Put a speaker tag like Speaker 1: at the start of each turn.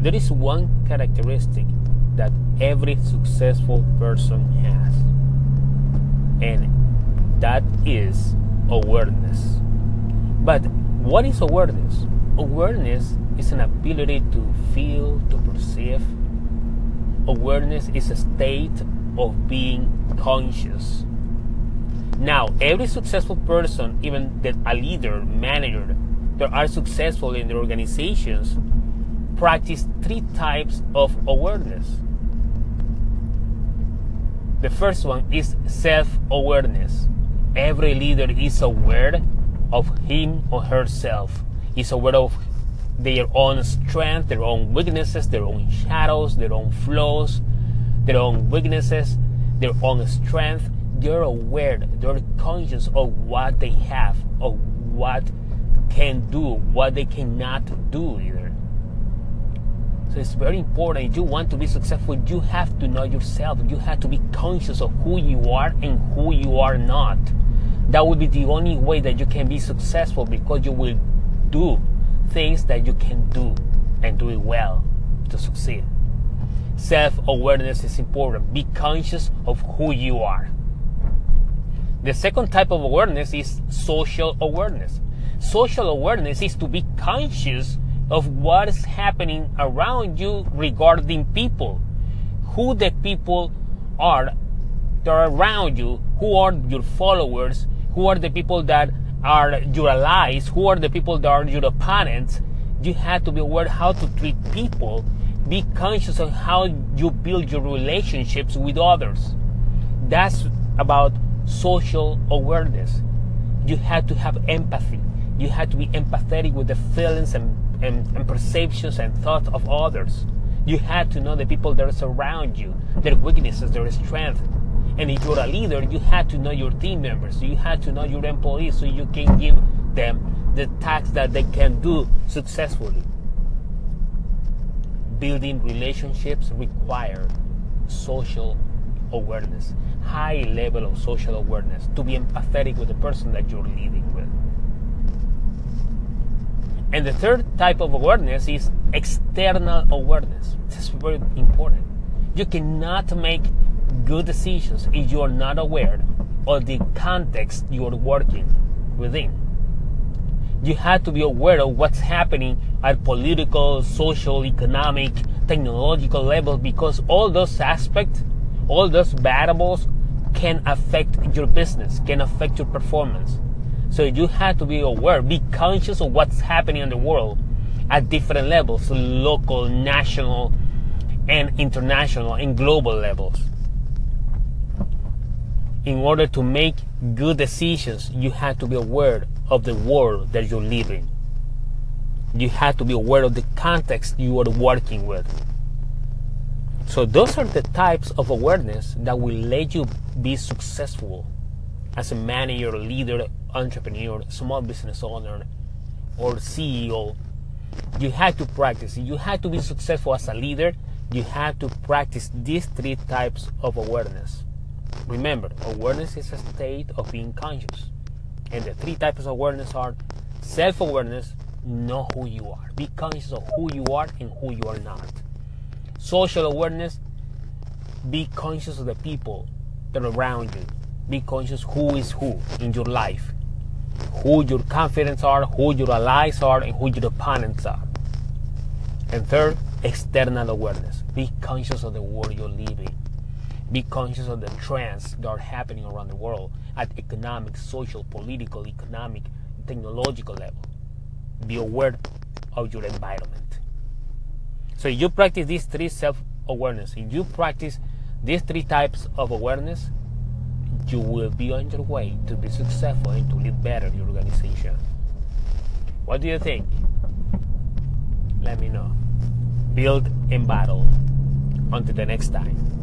Speaker 1: there is one characteristic that every successful person has, and that is awareness. But what is awareness? Awareness is an ability to feel, to perceive. Awareness is a state of being conscious. Now, every successful person, even that a leader, manager, that are successful in their organizations, practice three types of awareness. The first one is self awareness. Every leader is aware of him or herself, is aware of their own strength, their own weaknesses, their own shadows, their own flaws, their own weaknesses, their own strength. They're aware, they're conscious of what they have, of what can do, what they cannot do either. It's very important. If you want to be successful, you have to know yourself. You have to be conscious of who you are and who you are not. That will be the only way that you can be successful because you will do things that you can do and do it well to succeed. Self awareness is important. Be conscious of who you are. The second type of awareness is social awareness. Social awareness is to be conscious of what is happening around you regarding people, who the people are that are around you, who are your followers, who are the people that are your allies, who are the people that are your opponents. You have to be aware how to treat people. Be conscious of how you build your relationships with others. That's about social awareness. You have to have empathy. You have to be empathetic with the feelings and and, and perceptions and thoughts of others. You had to know the people that are surround you, their weaknesses, their strength. And if you're a leader, you had to know your team members. You had to know your employees so you can give them the tasks that they can do successfully. Building relationships require social awareness, high level of social awareness, to be empathetic with the person that you're leading with. And the third type of awareness is external awareness. This is very important. You cannot make good decisions if you are not aware of the context you are working within. You have to be aware of what's happening at political, social, economic, technological levels because all those aspects, all those variables can affect your business, can affect your performance. So you have to be aware, be conscious of what's happening in the world at different levels local, national, and international and global levels. In order to make good decisions, you have to be aware of the world that you're living. You have to be aware of the context you are working with. So, those are the types of awareness that will let you be successful as a manager, leader, entrepreneur, small business owner, or CEO, you have to practice. You have to be successful as a leader. You have to practice these three types of awareness. Remember, awareness is a state of being conscious. And the three types of awareness are self awareness, know who you are. Be conscious of who you are and who you are not. Social awareness, be conscious of the people that are around you be conscious who is who in your life, who your confidants are, who your allies are, and who your opponents are. And third, external awareness. Be conscious of the world you're living. Be conscious of the trends that are happening around the world at economic, social, political, economic, technological level. Be aware of your environment. So if you practice these three self-awareness. If you practice these three types of awareness, you will be on your way to be successful and to lead better your organization. What do you think? Let me know. Build and battle. Until the next time.